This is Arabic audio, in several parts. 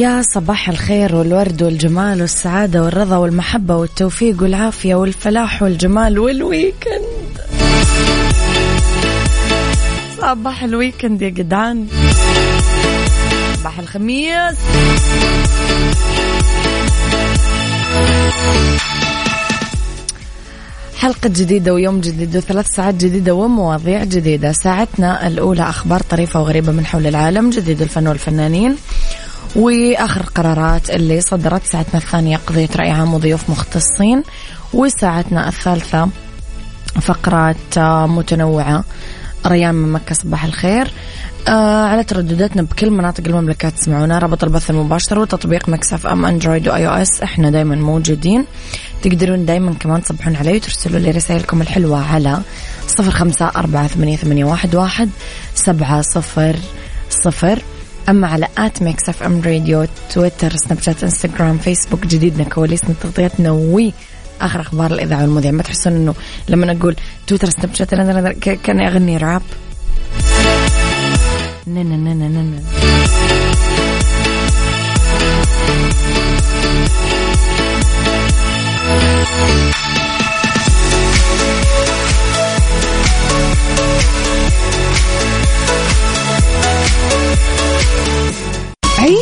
يا صباح الخير والورد والجمال والسعادة والرضا والمحبة والتوفيق والعافية والفلاح والجمال وال weekend صباح ال weekend يا جدعان. صباح الخميس. حلقة جديدة ويوم جديد وثلاث ساعات جديدة ومواضيع جديدة. ساعتنا الأولى أخبار طريفة وغريبة من حول العالم جديد الفن والفنانين. وآخر القرارات اللي صدرت ساعتنا الثانية قضية رأي عام وضيوف مختصين وساعتنا الثالثة فقرات آه، متنوعة. ريان من مكة صباح الخير. آه على تردداتنا بكل مناطق المملكة تسمعونا. رابط البث المباشر وتطبيق Mix FM Android و iOS إحنا دايما موجودين. تقدرون دايما كمان تصبحون علي وترسلوا لي رسائلكم الحلوة على صفر خمسة أربعة ثمانية, واحد سبعة صفر صفر. أما على at Mix FM Radio تويتر سناب شات إنستغرام فيسبوك جديدنا كواليسنا تغطيتنا وي آخر أخبار الإذاعة والمذيع. ما تحسون إنه لما أقول تويتر سناب شات كان أغني راب. نن نن نن نن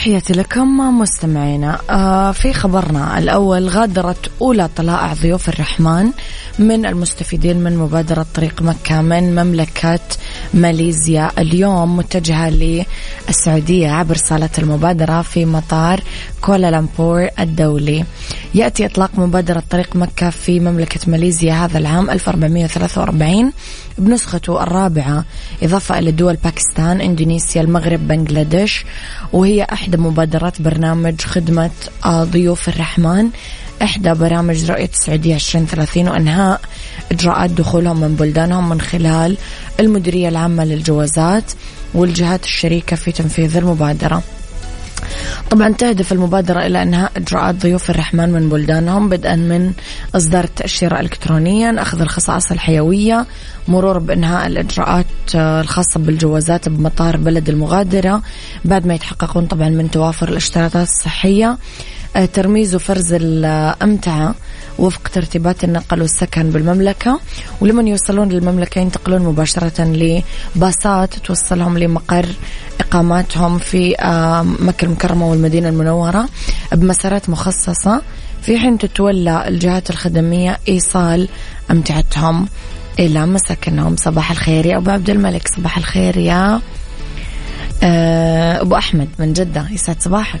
تحياتي لكم مستمعينا. آه في خبرنا الأول غادرت أولى طلائع ضيوف الرحمن من المستفيدين من مبادرة طريق مكة من مملكة ماليزيا. اليوم متجهة للسعودية عبر صالة المبادرة في مطار كوالالمبور الدولي. يأتي إطلاق مبادرة طريق مكة في مملكة ماليزيا هذا العام 1443 بنسخته الرابعة. إضافة إلى دول باكستان إندونيسيا المغرب بنغلاديش. وهي إحدى مبادرات برنامج خدمة آه، ضيوف الرحمن. إحدى برامج رؤية السعودية 2030 وإنهاء إجراءات دخولهم من بلدانهم من خلال المديرية العامة للجوازات والجهات الشريكة في تنفيذ المبادرة. طبعا تهدف المبادرة إلى إنهاء إجراءات ضيوف الرحمن من بلدانهم بدءا من إصدار التأشيرة إلكترونيا أخذ الخصائص الحيوية مرور بإنهاء الإجراءات آه، الخاصة بالجوازات بمطار بلد المغادرة. بعد ما يتحققون طبعا من توافر الاشتراطات الصحية ترميز وفرز الأمتعة وفق ترتيبات النقل والسكن بالمملكة. ولمن يوصلون للمملكة ينتقلون مباشرة لباصات توصلهم لمقر إقاماتهم في آه، مكة المكرمة والمدينة المنورة بمسارات مخصصة في حين تتولى الجهات الخدمية إيصال أمتعتهم إلى مساكنهم. صباح الخير يا أبو عبد الملك. صباح الخير يا آه، أبو أحمد من جدة. يسعد صباحك.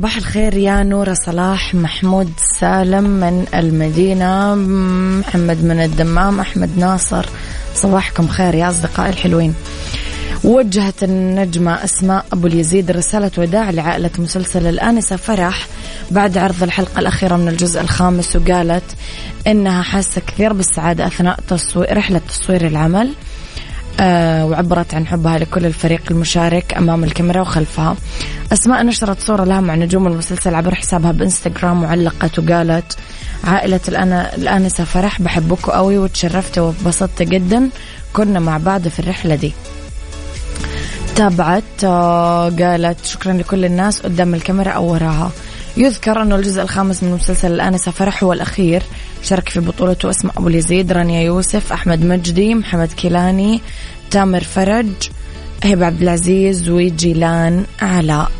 صباح الخير يا نورة صلاح محمود سالم من المدينة محمد من الدمام أحمد ناصر صباحكم خير يا أصدقائي الحلوين. وجهت النجمة أسماء أبو اليزيد رسالة وداع لعائلة مسلسل الآنسة فرح بعد عرض الحلقة الأخيرة من الجزء الخامس وقالت إنها حاسة كثير بالسعادة أثناء تصوير رحلة تصوير العمل. وعبرت عن حبها لكل الفريق المشارك أمام الكاميرا وخلفها. أسماء نشرت صورة لها مع نجوم المسلسل عبر حسابها بإنستغرام وعلقت وقالت عائلة الأنا الآنسة فرح بحبكم قوي وتشرفت وانبسطت جدا كنا مع بعض في الرحلة دي. تابعت آه قالت شكرا لكل الناس قدام الكاميرا أو وراها. يذكر أنه الجزء الخامس من مسلسل الآنسة فرح هو الأخير. شارك في بطولته اسماء أبو اليزيد رانيا يوسف أحمد مجدي محمد كيلاني تامر فرج هبة عبد العزيز وجيلان علاء.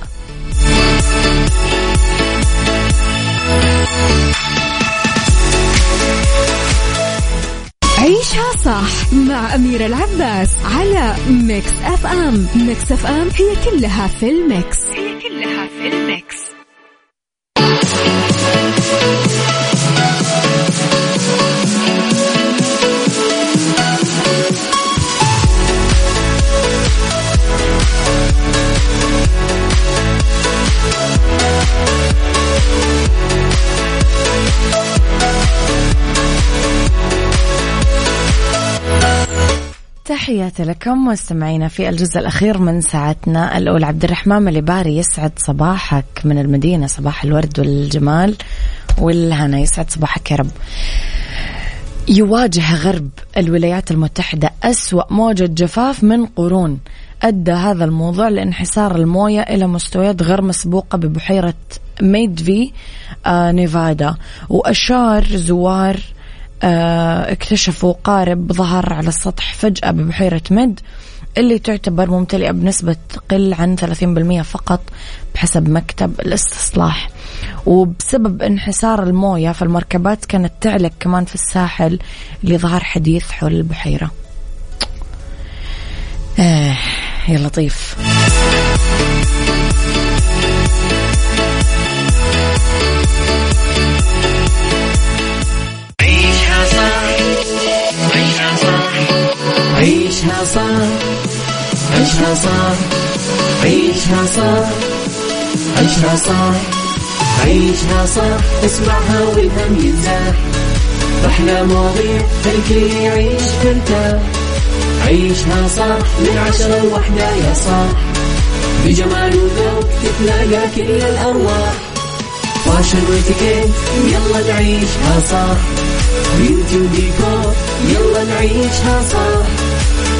عيشها صح مع أميرة العباس على Mix FM Mix FM هي كلها في ال mix. هي كلها في ال mix. تحياتي لكم مستمعينا في الجزء الأخير من ساعتنا. الأولى عبد الرحمن الإباري يسعد صباحك من المدينة صباح الورد والجمال والهنا. يسعد صباحك يا رب. يواجه غرب الولايات المتحدة أسوأ موجة جفاف من قرون. أدى هذا الموضوع لانحسار الموية إلى مستويات غير مسبوقة ببحيرة ميدفي آه نيفادا. وأشار زوار اكتشفوا قارب ظهر على السطح فجأة ببحيرة مد اللي تعتبر ممتلئة بنسبة تقل عن 30% فقط بحسب مكتب الاستصلاح. وبسبب انحسار الموية فالمركبات كانت تعلق كمان في الساحل اللي ظهر حديث حول البحيرة. آه يا لطيف عيشها صح عيشها صح عيشها صح عيشها صح عيشها صح اسمعها والهم ينزاح أحلى مواضيع خلي يعيش ترتاح عيشها صح من عشرة لوحدة يا صاح بجمال وذوق تتلاقى كل الأرواح. فاشل واتيكيت يلا نعيشها صح beauty وديكور يلا نعيشها صح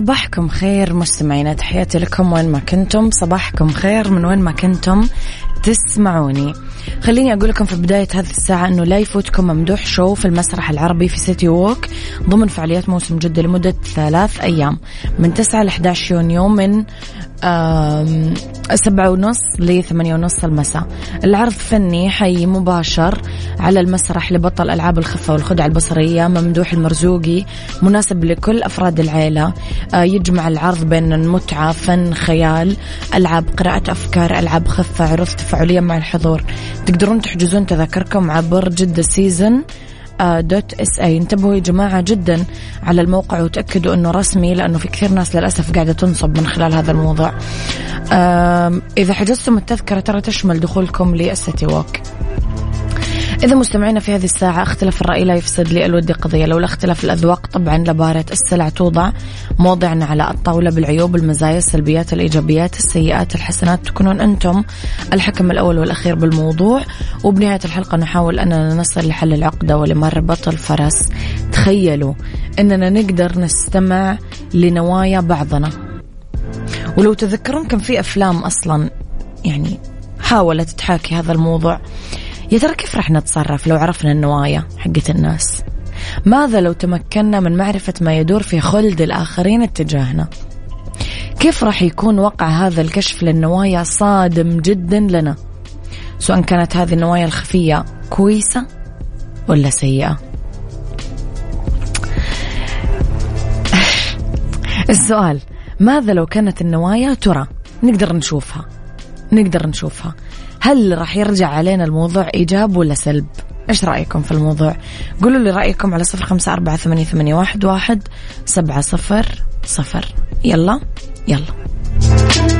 صباحكم خير مستمعينا تحياتي لكم وين ما كنتم. صباحكم خير من وين ما كنتم تسمعوني. خليني أقول لكم في بداية هذه الساعة أنه لا يفوتكم ممدوح شو في المسرح العربي في سيتي ووك ضمن فعاليات موسم جدة لمدة ثلاث أيام من 9 ل 11 يونيو من سبعة ونص لثمانية ونص المساء. العرض فني حي مباشر على المسرح لبطل ألعاب الخفة والخدع البصرية ممدوح المرزوقي مناسب لكل أفراد العيلة. آه، يجمع العرض بين المتعة فن خيال ألعاب قراءة أفكار ألعاب خفة عروض تفاعلية مع الحضور. تقدرون تحجزون تذاكركم عبر Jeddah Season dot SA انتبهوا يا جماعة جدا على الموقع وتأكدوا إنه رسمي لأنه في كثير ناس للأسف قاعدة تنصب من خلال هذا الموضوع. إذا حجزتم التذكرة ترى تشمل دخولكم لل City Walk إذا مستمعينا في هذه الساعة اختلاف الرأي لا يفسد لي الودي قضية. لولا اختلاف الأذواق طبعا لبارة السلع توضع موضعنا على الطاولة بالعيوب المزايا السلبيات الإيجابيات السيئات الحسنات. تكونون أنتم الحكم الأول والأخير بالموضوع. وبنهاية الحلقة نحاول أننا نصل لحل العقدة ولمربط الفرس تخيلوا أننا نقدر نستمع لنوايا بعضنا. ولو تذكرون كان في أفلام أصلا يعني حاولت تحاكي هذا الموضوع. يا ترى كيف راح نتصرف لو عرفنا النوايا حقت الناس؟ ماذا لو تمكنا من معرفة ما يدور في خلد الآخرين اتجاهنا؟ كيف راح يكون وقع هذا الكشف للنوايا صادم جدا لنا؟ سواء كانت هذه النوايا الخفية كويسة ولا سيئة؟ السؤال ماذا لو كانت النوايا ترى؟ نقدر نشوفها. نقدر نشوفها. هل راح يرجع علينا الموضوع إيجاب ولا سلب؟ إيش رأيكم في الموضوع؟ قولوا لي رأيكم على صفر خمسة أربعة ثمانية, ثمانية واحد, واحد سبعة صفر صفر. يلا يلا.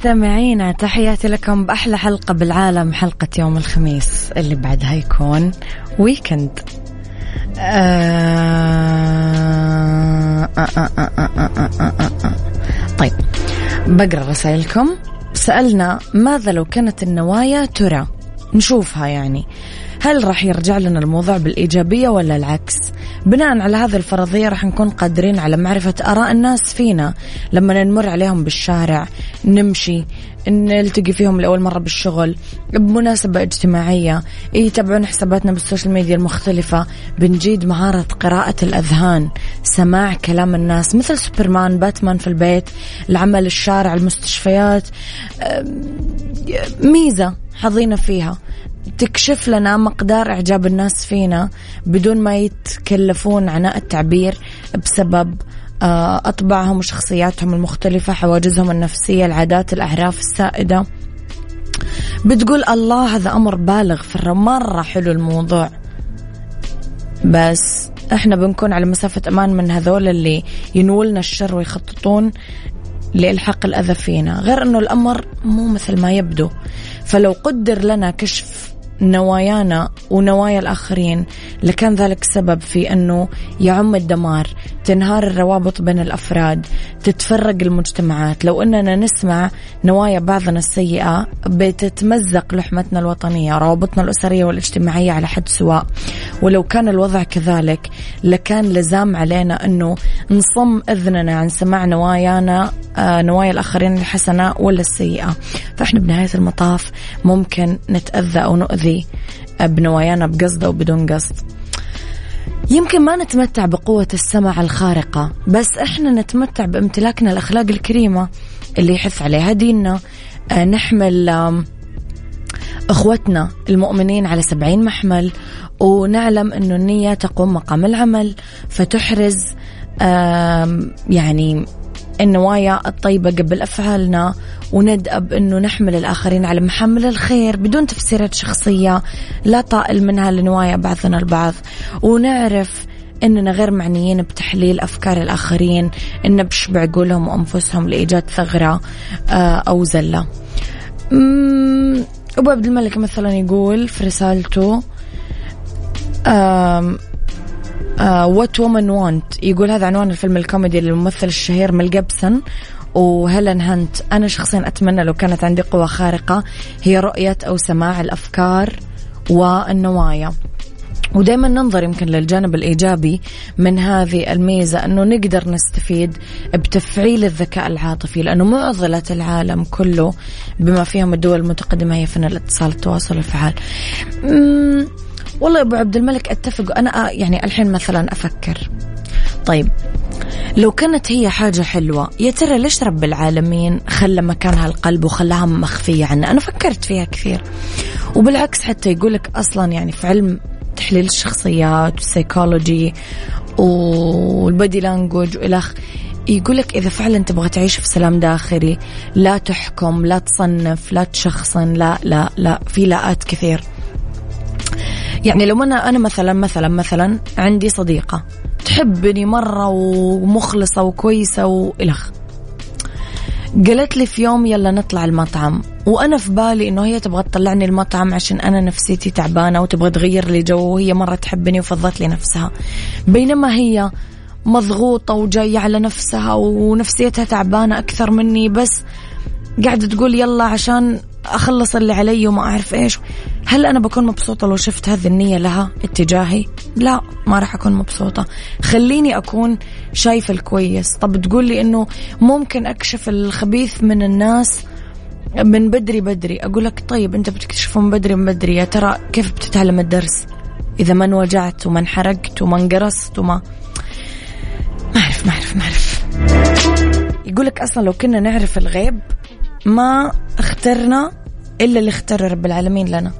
مستمعينا تحياتي لكم بأحلى حلقة بالعالم حلقة يوم الخميس اللي بعدها يكون ويكند طيب بقرأ رسائلكم. سألنا ماذا لو كانت النوايا ترى؟ نشوفها يعني. هل راح يرجع لنا الموضوع بالإيجابية ولا العكس؟ بناء على هذه الفرضية راح نكون قادرين على معرفة آراء الناس فينا. لما نمر عليهم بالشارع نمشي نلتقي فيهم لأول مرة بالشغل بمناسبة اجتماعية يتابعون حساباتنا بال social media المختلفة بنجيد مهارة قراءة الأذهان سماع كلام الناس مثل سوبرمان باتمان في البيت العمل الشارع المستشفيات ميزة حظينا فيها. تكشف لنا مقدار إعجاب الناس فينا بدون ما يتكلفون عناء التعبير بسبب آه، أطباعهم وشخصياتهم المختلفة حواجزهم النفسية العادات الأعراف السائدة. بتقول الله هذا أمر بالغ في مرة حلو الموضوع. بس إحنا بنكون على مسافة أمان من هذول اللي ينولنا الشر ويخططون لإلحاق الأذى فينا. غير أنه الأمر مو مثل ما يبدو. فلو قدر لنا كشف نوايانا ونوايا الآخرين. لكان ذلك سبب في أنه يعم الدمار تنهار الروابط بين الأفراد تتفرق المجتمعات. لو أننا نسمع نوايا بعضنا السيئة بتتمزق لحمتنا الوطنية روابطنا الأسرية والاجتماعية على حد سواء. ولو كان الوضع كذلك لكان لزام علينا أنه نصم إذننا عن سماع نوايانا آه، نوايا الآخرين الحسنة ولا السيئة. فإحنا بنهاية المطاف ممكن نتأذى أو نؤذي بنوايانا بقصد أو بدون قصد. يمكن ما نتمتع بقوة السمع الخارقة بس إحنا نتمتع بامتلاكنا الأخلاق الكريمة اللي يحث عليها ديننا. آه، نحمل إخوتنا المؤمنين على سبعين محمل ونعلم إنه النية تقوم مقام العمل فتحرز يعني النوايا الطيبة قبل أفعالنا وندأب أنه نحمل الآخرين على محمل الخير بدون تفسيرات شخصية لا طائل منها لنوايا بعضنا البعض ونعرف إننا غير معنيين بتحليل أفكار الآخرين ونبش عقولهم وأنفسهم لإيجاد ثغرة آه، أو زلة. أبو عبد الملك مثلا يقول في رسالته What Women Want يقول هذا عنوان الفيلم الكوميدي للممثل الشهير ميل جيبسون وهيلين هانت أنا شخصيا أتمنى لو كانت عندي قوة خارقة. هي رؤية أو سماع الأفكار والنوايا. ودائما ننظر يمكن للجانب الإيجابي من هذه الميزة أنه نقدر نستفيد بتفعيل الذكاء العاطفي لأنه معضلة العالم كله بما فيهم الدول المتقدمة هي فن الاتصال التواصل الفعال. والله يا أبو عبد الملك أتفق. أنا يعني الحين مثلا أفكر. طيب لو كانت هي حاجة حلوة يا ترى ليش رب العالمين خلى مكانها القلب وخلاها مخفية عنا أنا فكرت فيها كثير. وبالعكس حتى يقولك أصلا يعني في علم تحليل الشخصيات وال psychology وال body language وإلخ يقولك إذا فعلا تبغى تعيش في سلام داخلي لا تحكم لا تصنف لا تشخصن لا لا لا في لاءات كثير. يعني لو أنا أنا مثلا مثلا مثلا عندي صديقة تحبني مرة ومخلصة وكويسة وإلخ قالت لي في يوم يلا نطلع المطعم. وأنا في بالي إنه هي تبغى تطلعني المطعم عشان أنا نفسيتي تعبانة وتبغى تغير لي جو وهي مرة تحبني وفضت لي نفسها. بينما هي مضغوطة وجاية على نفسها ونفسيتها تعبانة أكثر مني بس قاعدة تقول يلا عشان أخلص اللي علي وما أعرف إيش. هل أنا بكون مبسوطة لو شفت هذه النية لها اتجاهي؟ لا ما راح أكون مبسوطة. خليني أكون شايفة الكويس. طب تقول لي إنه ممكن أكشف الخبيث من الناس من بدري بدري. أقول لك طيب أنت بتكتشفه من بدري من بدري. يا ترى كيف بتتعلم الدرس؟ إذا ما انوجعت وما انحرقت وما انقرصت وما ما أعرف ما أعرف ما أعرف. يقول لك أصلا لو كنا نعرف الغيب ما اخترنا إلا اللي اختاره رب العالمين لنا.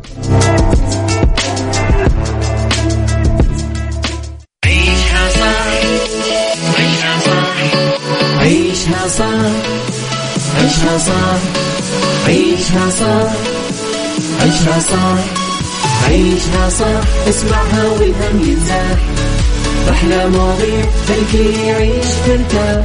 عيشها صح عيشها صح عيشها صح عيشها صح عيشها صح عيشها صح عيشها صح. اسمعها والهم ينزاح أحلى مواضيع خلي يعيش ترتاح.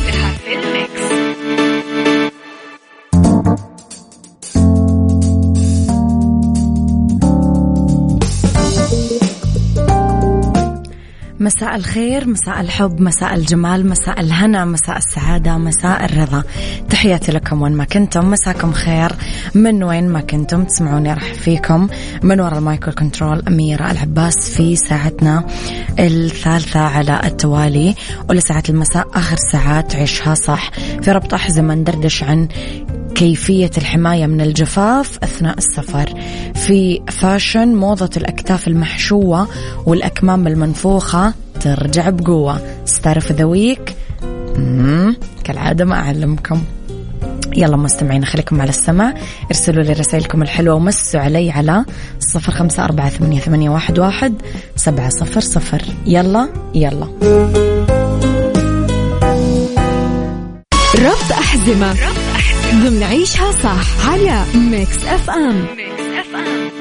مساء الخير مساء الحب مساء الجمال مساء الهنا مساء السعادة مساء الرضا. تحياتي لكم وين ما كنتم مساكم خير. من وين ما كنتم تسمعوني راح فيكم. من وراء ال mic وال control أميرة العباس في ساعتنا الثالثة على التوالي. ولساعة المساء آخر ساعات عيشها صح. في ربط أحزمة ندردش عن كيفية الحماية من الجفاف أثناء السفر. في fashion موضة الأكتاف المحشوة والأكمام المنفوخة ترجع بقوة. star of the week. كالعادة ما أعلمكم. يلا مستمعين خليكم على السمع. ارسلوا لي رسائلكم الحلوة ومسوا علي على صفر خمسة أربعة ثمانية, واحد, سبعة صفر صفر. يلا يلا. ربط أحزمة, ربط. ضمن عيشها صح على Mix FM Mix FM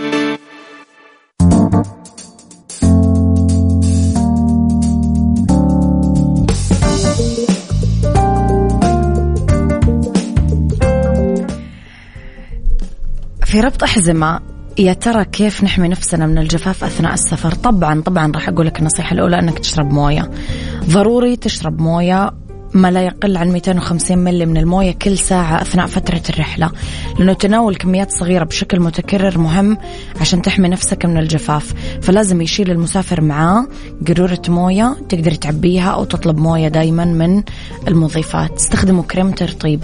في ربط أحزمة يا ترى كيف نحمي نفسنا من الجفاف أثناء السفر؟ طبعا طبعا راح أقول لك النصيحة الأولى أنك تشرب موية. ضروري تشرب موية ما لا يقل عن 250 ملي من الموية كل ساعة أثناء فترة الرحلة لأنه تناول كميات صغيرة بشكل متكرر مهم عشان تحمي نفسك من الجفاف فلازم يشيل المسافر معاه قارورة موية تقدر تعبيها أو تطلب موية دايما من المضيفات. استخدموا كريم ترطيب.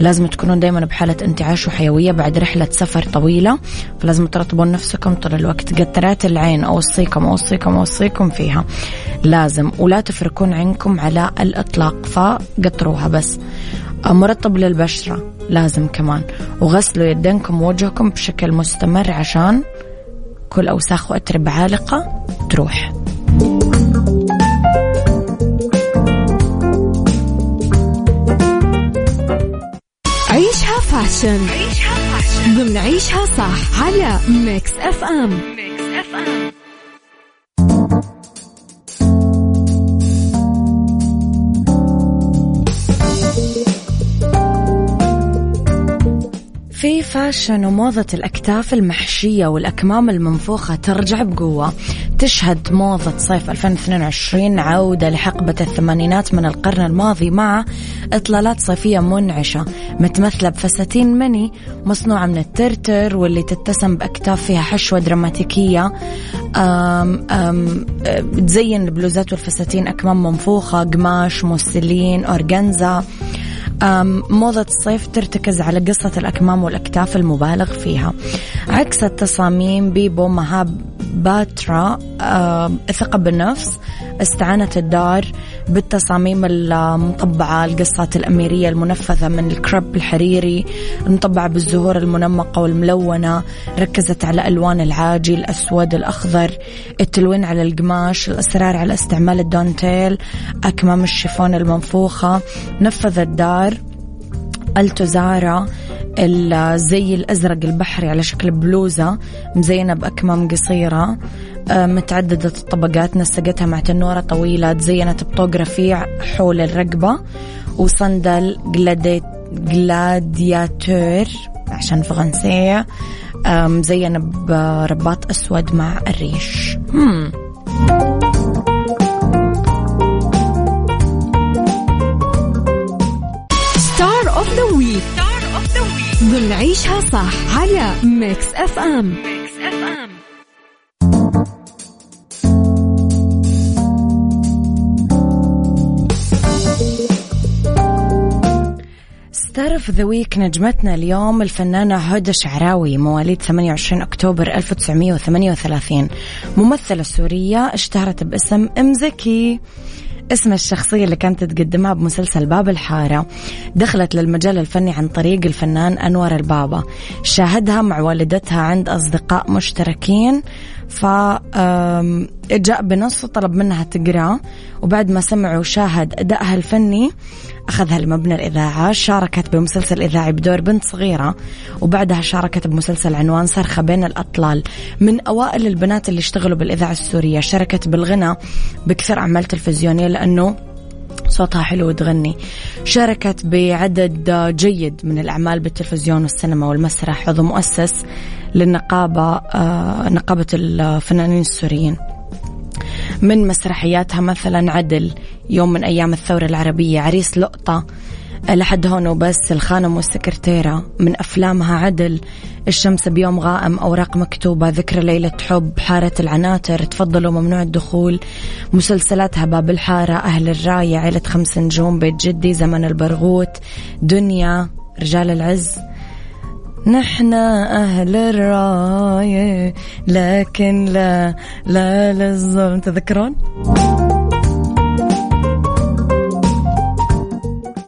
لازم تكونون دايما بحالة انتعاش وحيوية بعد رحلة سفر طويلة فلازم ترطبون نفسكم طول الوقت. قطرات العين أوصيكم أوصيكم أوصيكم فيها لازم ولا تفركون عينكم على الإطلاق. فقطروها بس. مرطب للبشرة لازم كمان. وغسلوا يدينكم ووجهكم بشكل مستمر عشان كل أوساخ وأتربة عالقة تروح. عيشها fashion. عيشها fashion ضمن عيشها صح على Mix FM Mix FM ال fashion وموضة الأكتاف المحشية والأكمام المنفوخة ترجع بقوة. تشهد موضة صيف 2022 عودة لحقبة الثمانينات من القرن الماضي مع إطلالات صيفية منعشة. متمثلة بفساتين مني مصنوعة من الترتر واللي تتسم بأكتاف فيها حشوة دراماتيكية. أم أم تزين البلوزات والفساتين أكمام منفوخة قماش موسلين أورجنزا موضة الصيف ترتكز على قصة الأكمام والأكتاف المبالغ فيها. عكس التصاميم بيبو مهاب باترا الثقة بالنفس استعانت الدار بالتصاميم المطبعة القصات الأميرية المنفذة من الكرب الحريري المطبعة بالزهور المنمقة والملونة ركزت على ألوان العاجي الأسود الأخضر التلوين على القماش الإصرار على استعمال الدونتيل أكمام الشيفون المنفوخة نفذ الدار التزارة الزي الأزرق البحري على شكل بلوزة مزينة بأكمام قصيرة. متعددة الطبقات نسقتها مع تنورة طويلة تزينت بطوق رفيع حول الرقبة وصندل gladiator عشان فرنسية مزينة برباط أسود مع الريش. هم. star of the week ضمن عيشها صح على Mix FM star of the week نجمتنا اليوم الفنانة هدى شعراوي مواليد 28 أكتوبر 1938 ممثلة سورية اشتهرت باسم ام زكي اسم الشخصية اللي كانت تقدمها بمسلسل باب الحارة. دخلت للمجال الفني عن طريق الفنان أنور البابا. شاهدها مع والدتها عند أصدقاء مشتركين. فجاء بنص وطلب منها تقرأ. وبعد ما سمع وشاهد أدائها الفني أخذها لمبنى الإذاعة شاركت بمسلسل إذاعي بدور بنت صغيرة وبعدها شاركت بمسلسل عنوان صرخة بين الأطلال. من أوائل البنات اللي اشتغلوا بالإذاعة السورية شاركت بالغنى بكثير أعمال تلفزيونية لأنه صوتها حلو وتغني. شاركت بعدد جيد من الأعمال بالتلفزيون والسينما والمسرح عضو مؤسس للنقابة آه، نقابة الفنانين السوريين. من مسرحياتها مثلا عدل يوم من أيام الثورة العربية عريس لقطة لحد هون وبس الخانم والسكرتيرة. من أفلامها عدل الشمس بيوم غائم أوراق مكتوبة ذكرى ليلة حب حارة العناتر تفضلوا ممنوع الدخول. مسلسلاتها باب الحارة أهل الراية عيلة خمس نجوم بيت جدي زمن البرغوت دنيا رجال العز. نحن أهل الراية لكن لا لا للظلم تذكرون؟